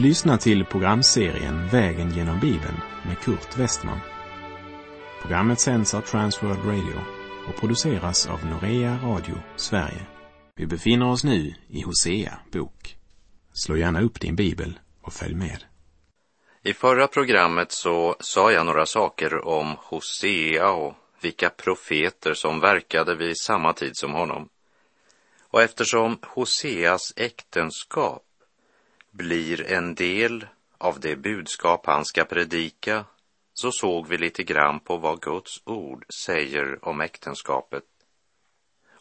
Du lyssnar till programserien Vägen genom Bibeln med Kurt Westman. Programmet sänds av Transworld Radio och produceras av Norea Radio Sverige. Vi befinner oss nu i Hosea bok. Slå gärna upp din bibel och följ med. I förra programmet så sa jag några saker om Hosea och vilka profeter som verkade vid samma tid som honom. Och eftersom Hoseas äktenskap blir en del av det budskap han ska predika så såg vi lite grann på vad Guds ord säger om äktenskapet.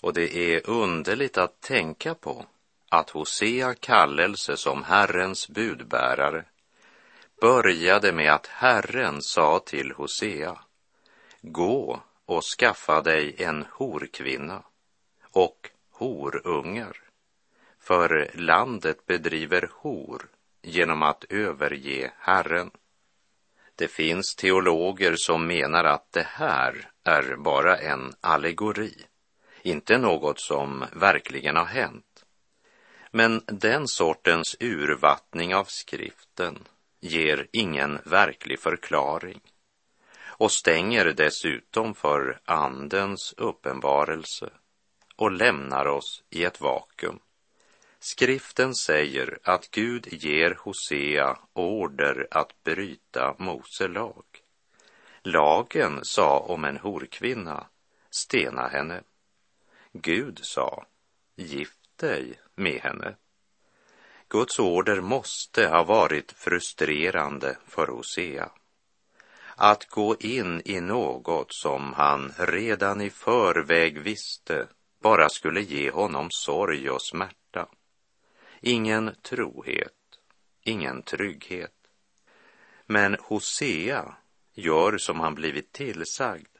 Och det är underligt att tänka på att Hosea kallelse som Herrens budbärare började med att Herren sa till Hosea, gå och skaffa dig en horkvinna och horungar för landet bedriver hor genom att överge Herren. Det finns teologer som menar att det här är bara en allegori, inte något som verkligen har hänt. Men den sortens urvattning av skriften ger ingen verklig förklaring och stänger dessutom för Andens uppenbarelse och lämnar oss i ett vakuum. Skriften säger att Gud ger Hosea order att bryta Mose lag. Lagen sa om en horkvinna, stena henne. Gud sa, gift dig med henne. Guds order måste ha varit frustrerande för Hosea. Att gå in i något som han redan i förväg visste bara skulle ge honom sorg och smärta ingen trohet, ingen trygghet. Men Hosea gör som han blivit tillsagd.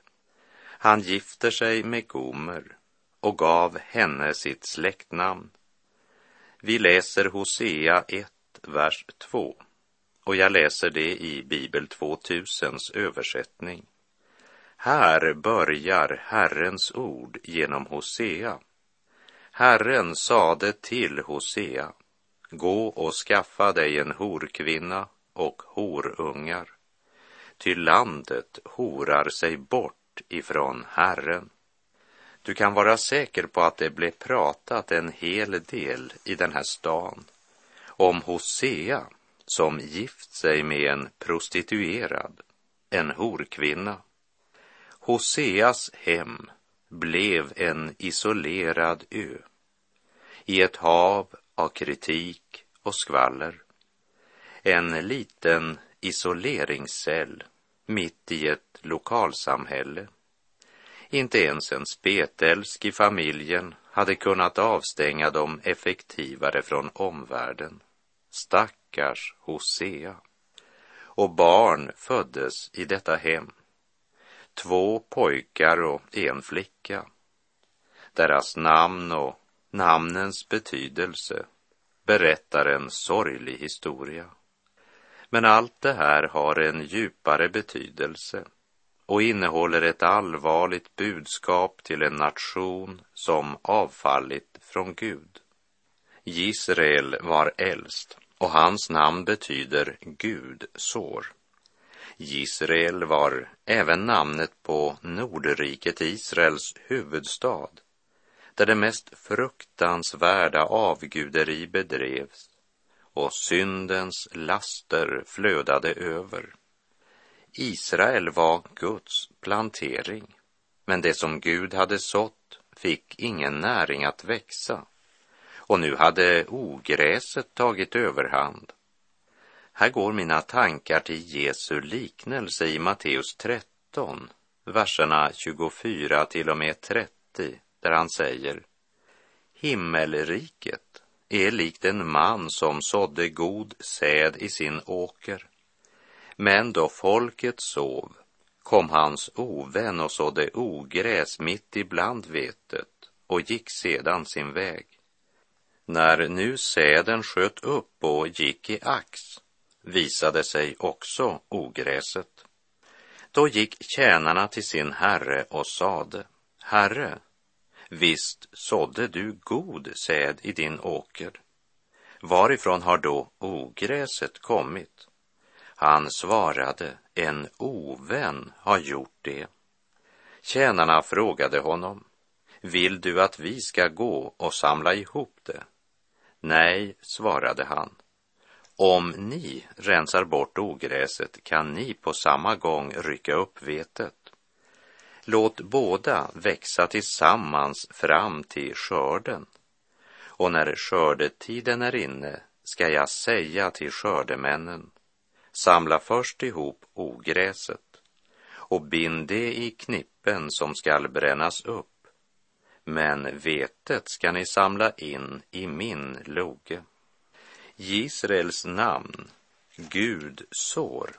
Han gifter sig med Gomer och gav henne sitt släktnamn. Vi läser Hosea 1, vers 2 och jag läser det i Bibel 2000s översättning. Här börjar Herrens ord genom Hosea Herren sade till Hosea, gå och skaffa dig en horkvinna och horungar, ty landet horar sig bort ifrån Herren. Du kan vara säker på att det blev pratat en hel del i den här stan om Hosea som gift sig med en prostituerad, en horkvinna. Hoseas hem blev en isolerad ö i ett hav av kritik och skvaller. En liten isoleringscell mitt i ett lokalsamhälle. Inte ens en spetälsk i familjen hade kunnat avstänga dem effektivare från omvärlden. Stackars Hosea. Och barn föddes i detta hem. Två pojkar och en flicka. Deras namn och namnens betydelse berättar en sorglig historia. Men allt det här har en djupare betydelse och innehåller ett allvarligt budskap till en nation som avfallit från Gud. Israel var äldst och hans namn betyder Gud sår. Israel var även namnet på Nordriket Israels huvudstad där det mest fruktansvärda avguderi bedrevs och syndens laster flödade över. Israel var Guds plantering, men det som Gud hade sått fick ingen näring att växa och nu hade ogräset tagit överhand. Här går mina tankar till Jesu liknelse i Matteus 13, verserna 24 till och med 30 där han säger Himmelriket är likt en man som sådde god säd i sin åker. Men då folket sov kom hans ovän och sådde ogräs mitt ibland vetet och gick sedan sin väg. När nu säden sköt upp och gick i ax visade sig också ogräset. Då gick tjänarna till sin herre och sade, Herre, Visst sådde du god säd i din åker. Varifrån har då ogräset kommit? Han svarade, en ovän har gjort det. Tjänarna frågade honom, vill du att vi ska gå och samla ihop det? Nej, svarade han. Om ni rensar bort ogräset kan ni på samma gång rycka upp vetet. Låt båda växa tillsammans fram till skörden. Och när skördetiden är inne ska jag säga till skördemännen, samla först ihop ogräset och bind det i knippen som skall brännas upp. Men vetet ska ni samla in i min loge. Israels namn, Gud sår,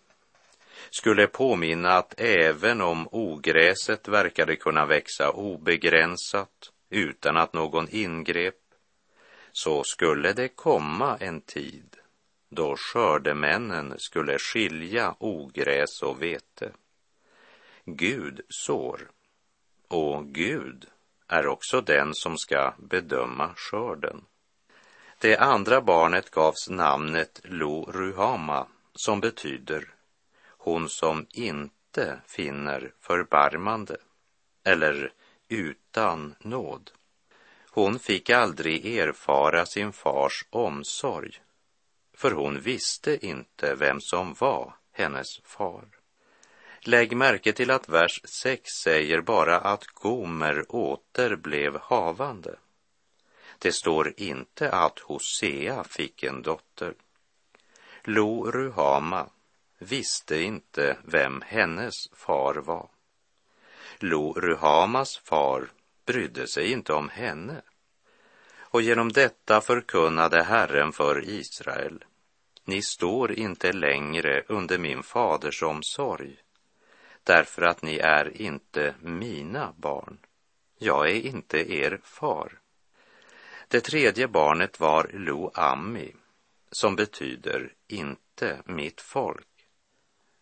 skulle påminna att även om ogräset verkade kunna växa obegränsat utan att någon ingrep, så skulle det komma en tid då skördemännen skulle skilja ogräs och vete. Gud sår och Gud är också den som ska bedöma skörden. Det andra barnet gavs namnet Lo Ruhama som betyder hon som inte finner förbarmande eller utan nåd. Hon fick aldrig erfara sin fars omsorg, för hon visste inte vem som var hennes far. Lägg märke till att vers 6 säger bara att Gomer åter blev havande. Det står inte att Hosea fick en dotter. Lo Ruhama visste inte vem hennes far var. Lo Ruhamas far brydde sig inte om henne. Och genom detta förkunnade Herren för Israel, ni står inte längre under min faders omsorg, därför att ni är inte mina barn. Jag är inte er far. Det tredje barnet var Lo Ami, som betyder inte mitt folk.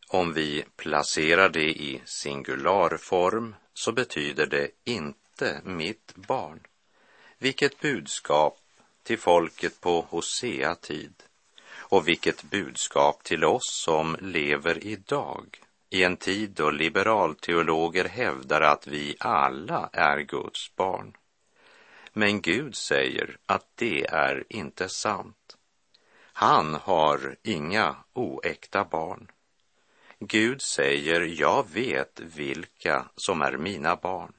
Om vi placerar det i singularform så betyder det inte mitt barn. Vilket budskap till folket på Hosea tid och vilket budskap till oss som lever idag i en tid då liberalteologer hävdar att vi alla är Guds barn. Men Gud säger att det är inte sant. Han har inga oäkta barn. Gud säger, jag vet vilka som är mina barn.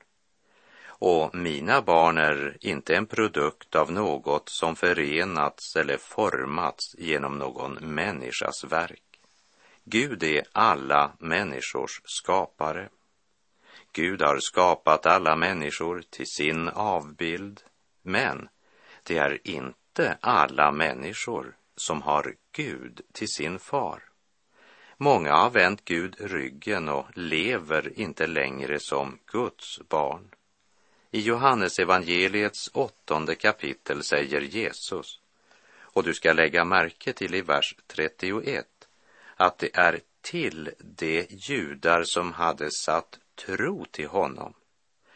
Och mina barn är inte en produkt av något som förenats eller formats genom någon människas verk. Gud är alla människors skapare. Gud har skapat alla människor till sin avbild, men det är inte alla människor som har Gud till sin far. Många har vänt Gud ryggen och lever inte längre som Guds barn. I Johannes evangeliets åttonde kapitel säger Jesus, och du ska lägga märke till i vers 31, att det är till de judar som hade satt tro till honom,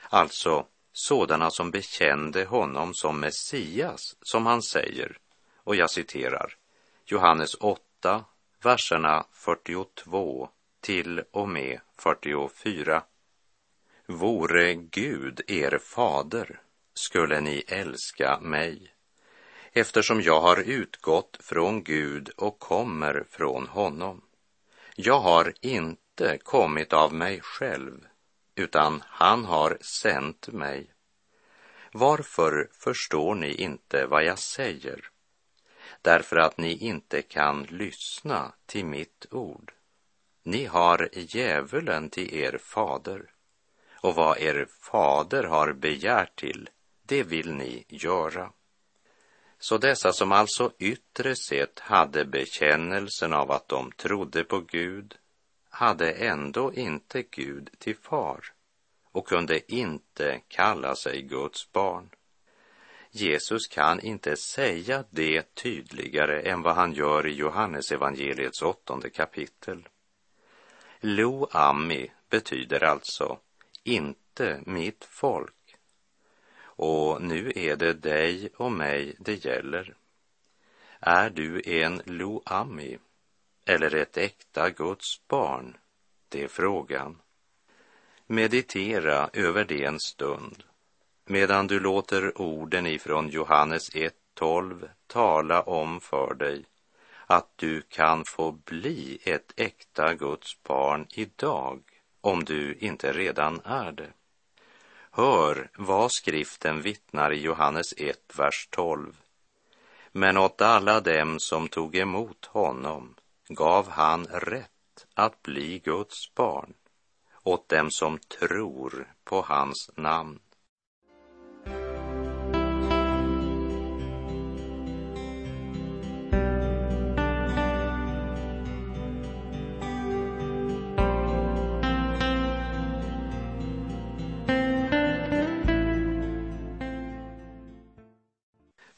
alltså sådana som bekände honom som Messias, som han säger, och jag citerar Johannes 8, verserna 42 till och med 44. Vore Gud er fader skulle ni älska mig eftersom jag har utgått från Gud och kommer från honom. Jag har inte kommit av mig själv, utan han har sänt mig. Varför förstår ni inte vad jag säger? därför att ni inte kan lyssna till mitt ord. Ni har djävulen till er fader, och vad er fader har begärt till, det vill ni göra. Så dessa som alltså yttre sett hade bekännelsen av att de trodde på Gud, hade ändå inte Gud till far och kunde inte kalla sig Guds barn. Jesus kan inte säga det tydligare än vad han gör i Johannes evangeliets åttonde kapitel. Lo-ami betyder alltså inte mitt folk. Och nu är det dig och mig det gäller. Är du en Lo-ami? Eller ett äkta Guds barn? Det är frågan. Meditera över det en stund medan du låter orden ifrån Johannes 1.12 tala om för dig att du kan få bli ett äkta Guds barn idag om du inte redan är det. Hör vad skriften vittnar i Johannes 1, vers 12. Men åt alla dem som tog emot honom gav han rätt att bli Guds barn, åt dem som tror på hans namn.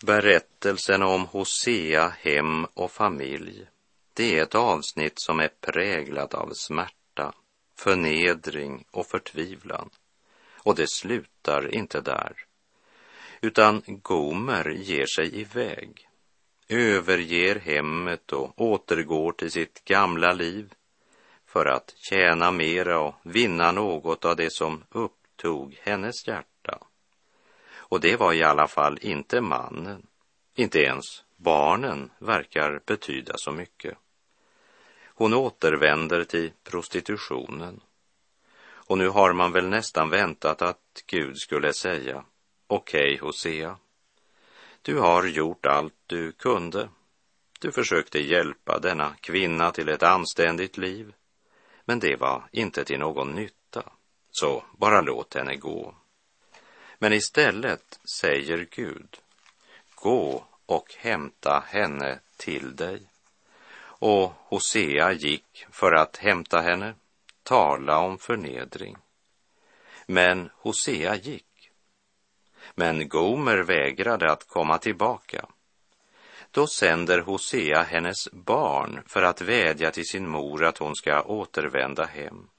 Berättelsen om Hosea hem och familj, det är ett avsnitt som är präglat av smärta, förnedring och förtvivlan. Och det slutar inte där. Utan Gomer ger sig iväg, överger hemmet och återgår till sitt gamla liv för att tjäna mera och vinna något av det som upptog hennes hjärta. Och det var i alla fall inte mannen. Inte ens barnen verkar betyda så mycket. Hon återvänder till prostitutionen. Och nu har man väl nästan väntat att Gud skulle säga Okej, okay, Hosea. Du har gjort allt du kunde. Du försökte hjälpa denna kvinna till ett anständigt liv. Men det var inte till någon nytta. Så bara låt henne gå. Men istället säger Gud, gå och hämta henne till dig. Och Hosea gick för att hämta henne, tala om förnedring. Men Hosea gick. Men Gomer vägrade att komma tillbaka. Då sänder Hosea hennes barn för att vädja till sin mor att hon ska återvända hem.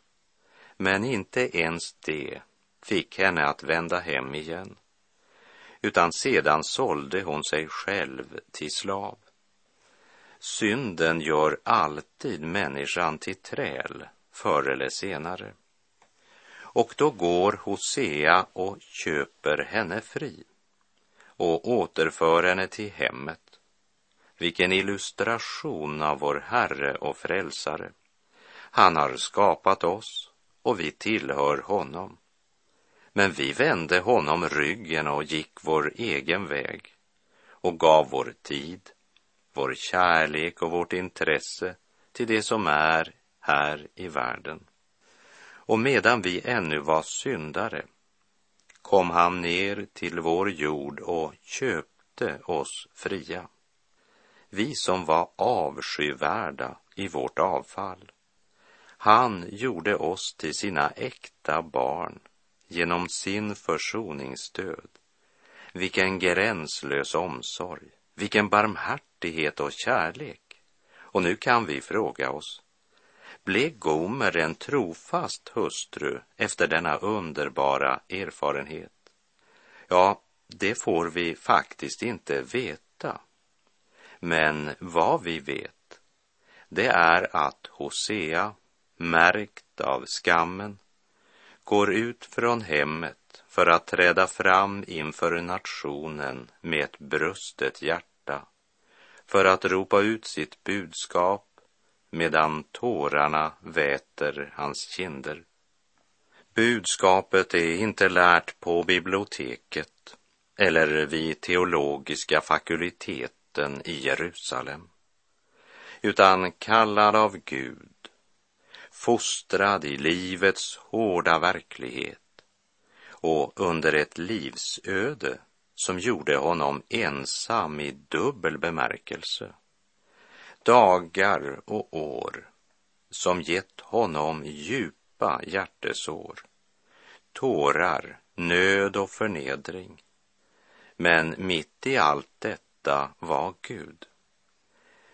Men inte ens det fick henne att vända hem igen, utan sedan sålde hon sig själv till slav. Synden gör alltid människan till träl, förr eller senare. Och då går Hosea och köper henne fri och återför henne till hemmet. Vilken illustration av vår Herre och Frälsare. Han har skapat oss och vi tillhör honom. Men vi vände honom ryggen och gick vår egen väg och gav vår tid, vår kärlek och vårt intresse till det som är här i världen. Och medan vi ännu var syndare kom han ner till vår jord och köpte oss fria. Vi som var avskyvärda i vårt avfall. Han gjorde oss till sina äkta barn genom sin försoningsdöd. Vilken gränslös omsorg, vilken barmhärtighet barmhärtighet och kärlek. Och nu kan vi fråga oss, blev Gomer en trofast hustru efter denna underbara erfarenhet? Ja, det får vi faktiskt inte veta. Men vad vi vet, det är att Hosea, märkt av skammen, går ut från hemmet för att träda fram inför nationen med ett brustet hjärta, för att ropa ut sitt budskap medan tårarna väter hans kinder. Budskapet är inte lärt på biblioteket eller vid teologiska fakulteten i Jerusalem, utan kallad av Gud fostrad i livets hårda verklighet och under ett livsöde som gjorde honom ensam i dubbel bemärkelse. Dagar och år som gett honom djupa hjärtesår, tårar, nöd och förnedring. Men mitt i allt detta var Gud.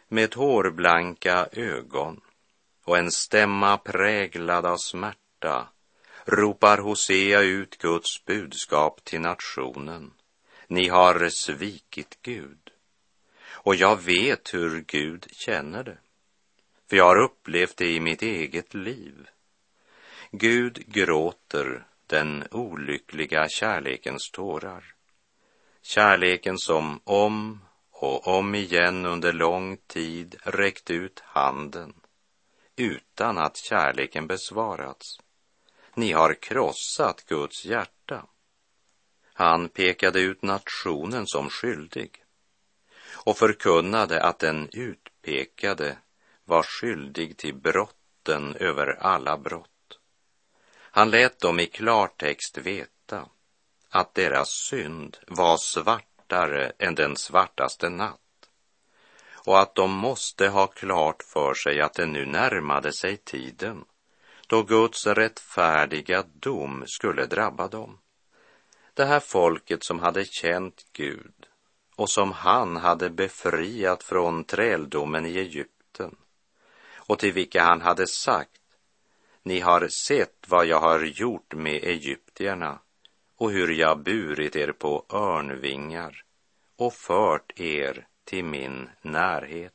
Med hårblanka ögon och en stämma präglad av smärta ropar Hosea ut Guds budskap till nationen. Ni har svikit Gud. Och jag vet hur Gud känner det. För jag har upplevt det i mitt eget liv. Gud gråter den olyckliga kärlekens tårar. Kärleken som om och om igen under lång tid räckt ut handen utan att kärleken besvarats. Ni har krossat Guds hjärta. Han pekade ut nationen som skyldig och förkunnade att den utpekade var skyldig till brotten över alla brott. Han lät dem i klartext veta att deras synd var svartare än den svartaste natt och att de måste ha klart för sig att det nu närmade sig tiden då Guds rättfärdiga dom skulle drabba dem. Det här folket som hade känt Gud och som han hade befriat från träldomen i Egypten och till vilka han hade sagt ni har sett vad jag har gjort med egyptierna och hur jag burit er på örnvingar och fört er till min närhet.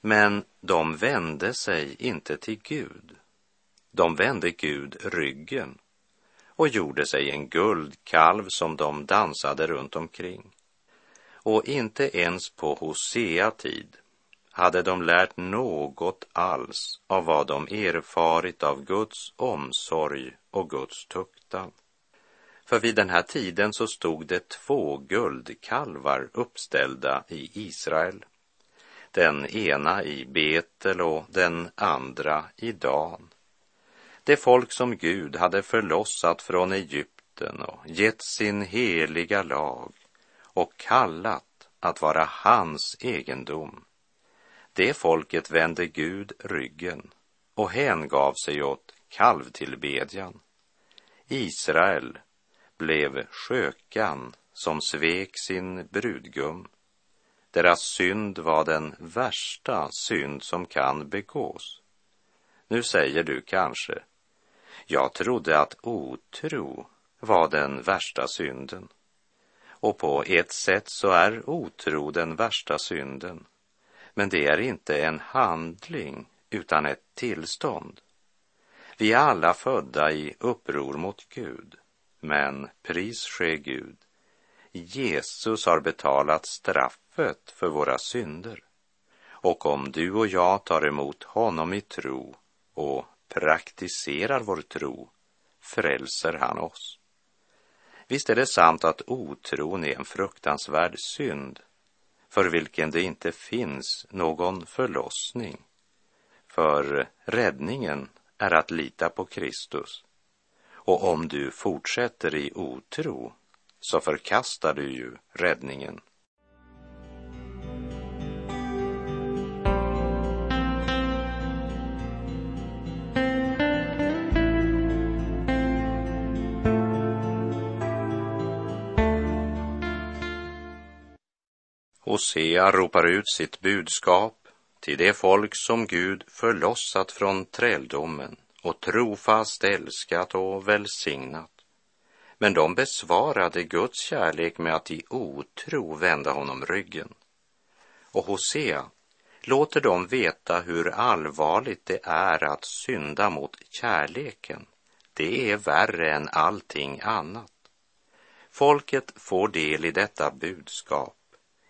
Men de vände sig inte till Gud. De vände Gud ryggen och gjorde sig en guldkalv som de dansade runt omkring. Och inte ens på Hosea tid hade de lärt något alls av vad de erfarit av Guds omsorg och Guds tuktan. För vid den här tiden så stod det två guldkalvar uppställda i Israel. Den ena i Betel och den andra i Dan. Det folk som Gud hade förlossat från Egypten och gett sin heliga lag och kallat att vara hans egendom. Det folket vände Gud ryggen och hängav sig åt kalvtillbedjan. Israel blev skökan som svek sin brudgum. Deras synd var den värsta synd som kan begås. Nu säger du kanske, jag trodde att otro var den värsta synden. Och på ett sätt så är otro den värsta synden. Men det är inte en handling utan ett tillstånd. Vi är alla födda i uppror mot Gud. Men pris ske Gud, Jesus har betalat straffet för våra synder. Och om du och jag tar emot honom i tro och praktiserar vår tro frälser han oss. Visst är det sant att otron är en fruktansvärd synd för vilken det inte finns någon förlossning. För räddningen är att lita på Kristus och om du fortsätter i otro så förkastar du ju räddningen. Hosea ropar ut sitt budskap till det folk som Gud förlossat från träldomen och trofast älskat och välsignat. Men de besvarade Guds kärlek med att i otro vända honom ryggen. Och Hosea låter dem veta hur allvarligt det är att synda mot kärleken. Det är värre än allting annat. Folket får del i detta budskap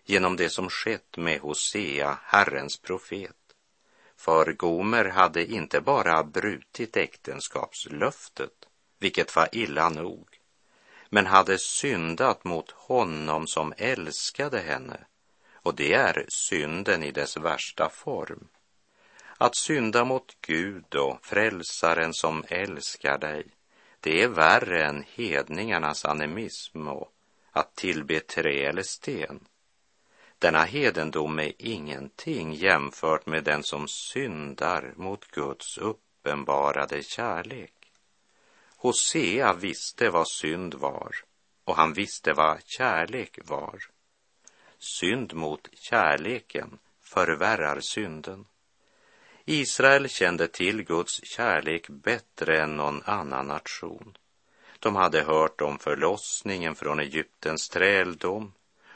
genom det som skett med Hosea, Herrens profet. För Gomer hade inte bara brutit äktenskapslöftet, vilket var illa nog, men hade syndat mot honom som älskade henne, och det är synden i dess värsta form. Att synda mot Gud och frälsaren som älskar dig, det är värre än hedningarnas animism och att tillbe trä eller sten. Denna hedendom är ingenting jämfört med den som syndar mot Guds uppenbarade kärlek. Hosea visste vad synd var och han visste vad kärlek var. Synd mot kärleken förvärrar synden. Israel kände till Guds kärlek bättre än någon annan nation. De hade hört om förlossningen från Egyptens träldom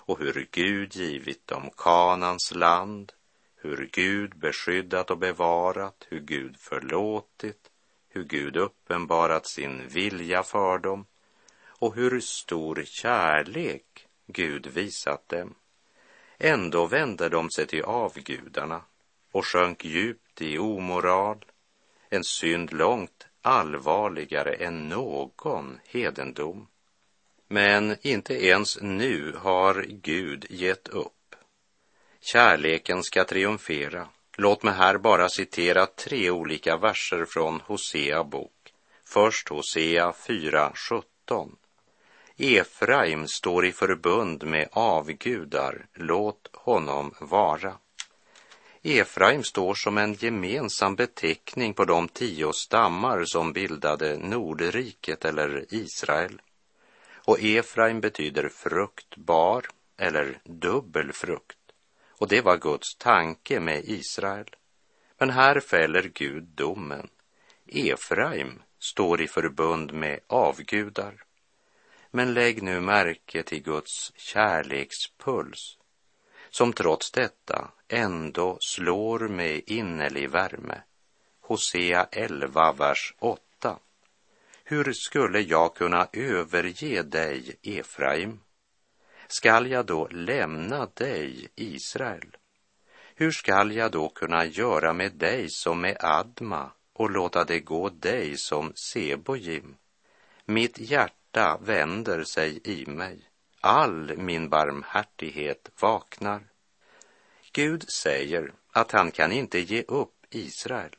och hur Gud givit dem Kanans land, hur Gud beskyddat och bevarat, hur Gud förlåtit, hur Gud uppenbarat sin vilja för dem och hur stor kärlek Gud visat dem. Ändå vände de sig till avgudarna och sjönk djupt i omoral, en synd långt allvarligare än någon hedendom. Men inte ens nu har Gud gett upp. Kärleken ska triumfera. Låt mig här bara citera tre olika verser från Hosea bok. Först Hosea 4.17. Efraim står i förbund med avgudar, låt honom vara. Efraim står som en gemensam beteckning på de tio stammar som bildade Nordriket eller Israel. Och Efraim betyder fruktbar eller dubbel frukt. Och det var Guds tanke med Israel. Men här fäller Gud domen. Efraim står i förbund med avgudar. Men lägg nu märke till Guds kärlekspuls som trots detta ändå slår med innerlig värme. Hosea 11, vers 8. Hur skulle jag kunna överge dig, Efraim? Skall jag då lämna dig, Israel? Hur skall jag då kunna göra med dig som med Adma och låta det gå dig som Sebojim? Mitt hjärta vänder sig i mig all min barmhärtighet vaknar. Gud säger att han kan inte ge upp Israel.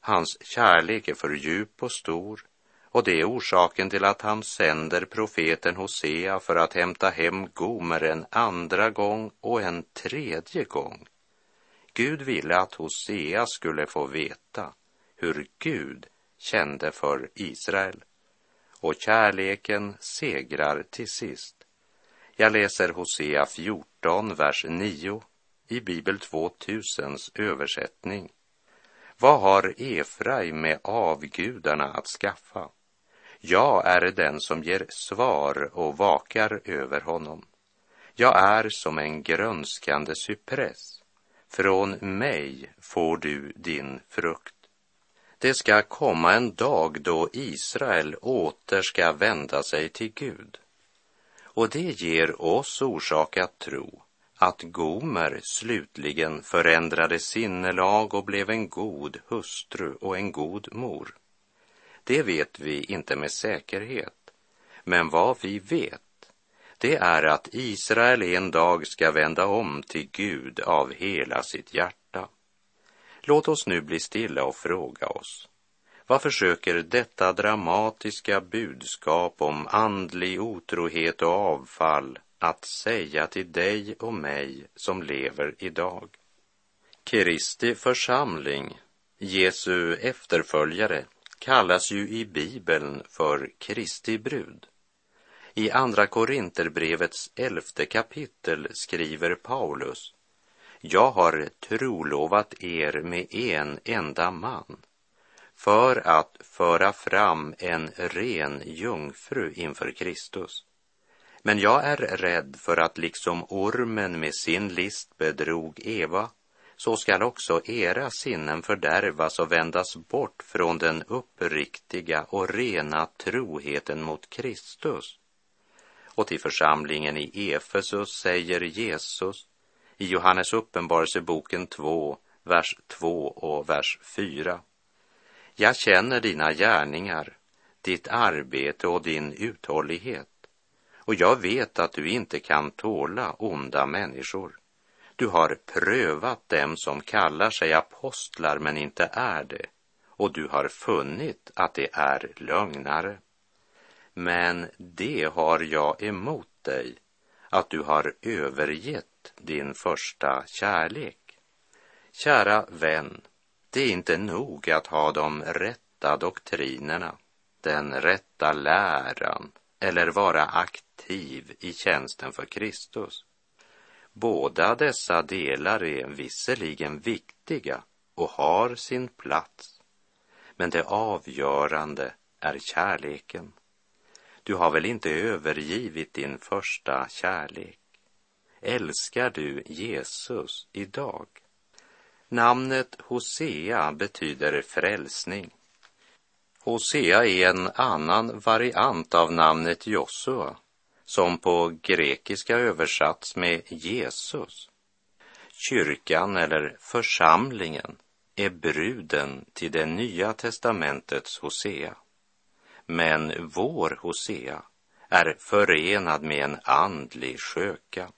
Hans kärlek är för djup och stor och det är orsaken till att han sänder profeten Hosea för att hämta hem Gomer en andra gång och en tredje gång. Gud ville att Hosea skulle få veta hur Gud kände för Israel. Och kärleken segrar till sist. Jag läser Hosea 14, vers 9 i Bibel 2000s översättning. Vad har Efraim med avgudarna att skaffa? Jag är den som ger svar och vakar över honom. Jag är som en grönskande cypress. Från mig får du din frukt. Det ska komma en dag då Israel åter ska vända sig till Gud. Och det ger oss orsak att tro att Gomer slutligen förändrade sinnelag och blev en god hustru och en god mor. Det vet vi inte med säkerhet, men vad vi vet det är att Israel en dag ska vända om till Gud av hela sitt hjärta. Låt oss nu bli stilla och fråga oss, vad försöker detta dramatiska budskap om andlig otrohet och avfall att säga till dig och mig som lever idag? Kristi församling, Jesu efterföljare, kallas ju i Bibeln för Kristi brud. I Andra Korinterbrevets elfte kapitel skriver Paulus Jag har trolovat er med en enda man för att föra fram en ren jungfru inför Kristus. Men jag är rädd för att liksom ormen med sin list bedrog Eva, så skall också era sinnen fördärvas och vändas bort från den uppriktiga och rena troheten mot Kristus. Och till församlingen i Efesus säger Jesus i Johannes uppenbarelseboken 2, vers 2 och vers 4. Jag känner dina gärningar, ditt arbete och din uthållighet. Och jag vet att du inte kan tåla onda människor. Du har prövat dem som kallar sig apostlar men inte är det. Och du har funnit att det är lögnare. Men det har jag emot dig, att du har övergett din första kärlek. Kära vän, det är inte nog att ha de rätta doktrinerna, den rätta läran eller vara aktiv i tjänsten för Kristus. Båda dessa delar är visserligen viktiga och har sin plats, men det avgörande är kärleken. Du har väl inte övergivit din första kärlek? älskar du Jesus idag? Namnet Hosea betyder frälsning. Hosea är en annan variant av namnet Josua, som på grekiska översatts med Jesus. Kyrkan eller församlingen är bruden till det nya testamentets Hosea. Men vår Hosea är förenad med en andlig sköka.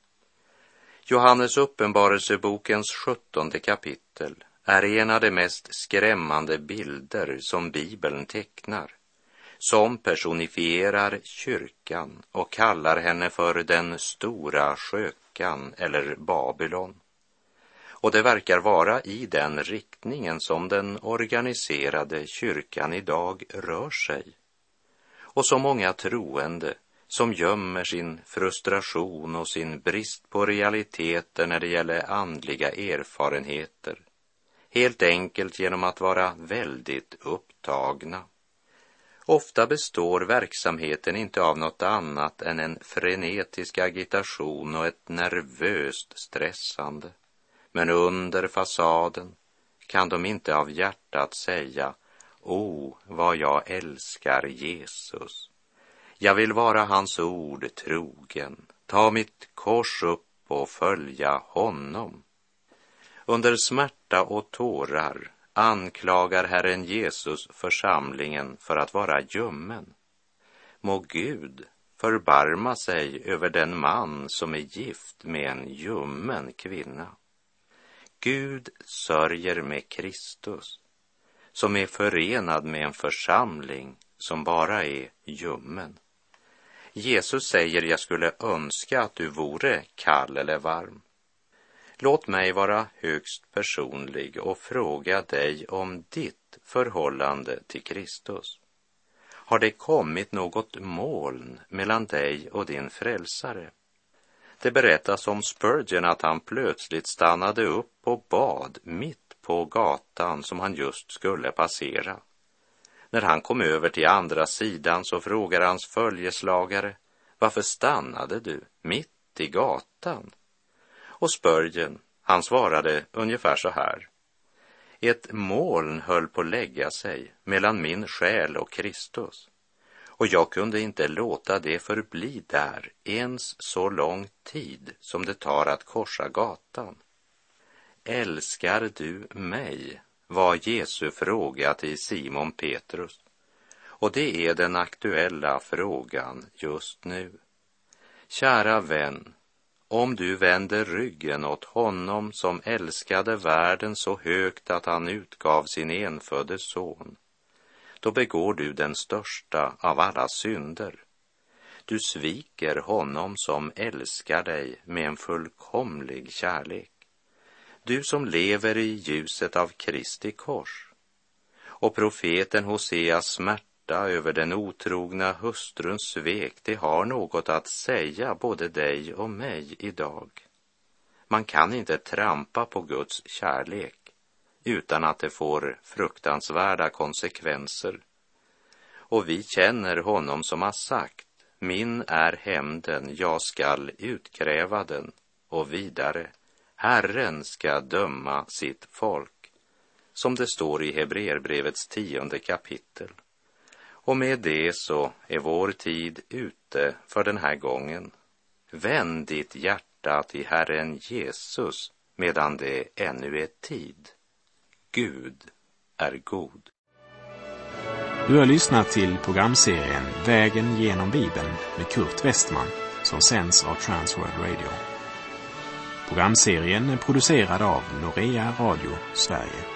Johannes uppenbarelsebokens sjuttonde kapitel är en av de mest skrämmande bilder som Bibeln tecknar, som personifierar kyrkan och kallar henne för den stora skökan eller Babylon. Och det verkar vara i den riktningen som den organiserade kyrkan idag rör sig. Och så många troende som gömmer sin frustration och sin brist på realiteter när det gäller andliga erfarenheter, helt enkelt genom att vara väldigt upptagna. Ofta består verksamheten inte av något annat än en frenetisk agitation och ett nervöst stressande. Men under fasaden kan de inte av hjärtat säga O, oh, vad jag älskar Jesus. Jag vill vara hans ord trogen, ta mitt kors upp och följa honom. Under smärta och tårar anklagar Herren Jesus församlingen för att vara ljummen. Må Gud förbarma sig över den man som är gift med en ljummen kvinna. Gud sörjer med Kristus, som är förenad med en församling som bara är ljummen. Jesus säger, jag skulle önska att du vore kall eller varm. Låt mig vara högst personlig och fråga dig om ditt förhållande till Kristus. Har det kommit något moln mellan dig och din frälsare? Det berättas om Spurgeon att han plötsligt stannade upp och bad mitt på gatan som han just skulle passera. När han kom över till andra sidan så frågar hans följeslagare, varför stannade du mitt i gatan? Och spörgen, han svarade ungefär så här. Ett moln höll på att lägga sig mellan min själ och Kristus och jag kunde inte låta det förbli där ens så lång tid som det tar att korsa gatan. Älskar du mig? var Jesu fråga till Simon Petrus. Och det är den aktuella frågan just nu. Kära vän, om du vänder ryggen åt honom som älskade världen så högt att han utgav sin enfödde son, då begår du den största av alla synder. Du sviker honom som älskar dig med en fullkomlig kärlek. Du som lever i ljuset av Kristi kors. Och profeten Hoseas smärta smärta över den otrogna hustruns svek, det har något att säga både dig och mig idag. Man kan inte trampa på Guds kärlek utan att det får fruktansvärda konsekvenser. Och vi känner honom som har sagt, min är hämnden, jag skall utkräva den. Och vidare, Herren ska döma sitt folk, som det står i Hebreerbrevets tionde kapitel. Och med det så är vår tid ute för den här gången. Vänd ditt hjärta till Herren Jesus medan det ännu är tid. Gud är god. Du har lyssnat till programserien Vägen genom Bibeln med Kurt Westman som sänds av Transworld Radio. Programserien är producerad av Norea Radio Sverige.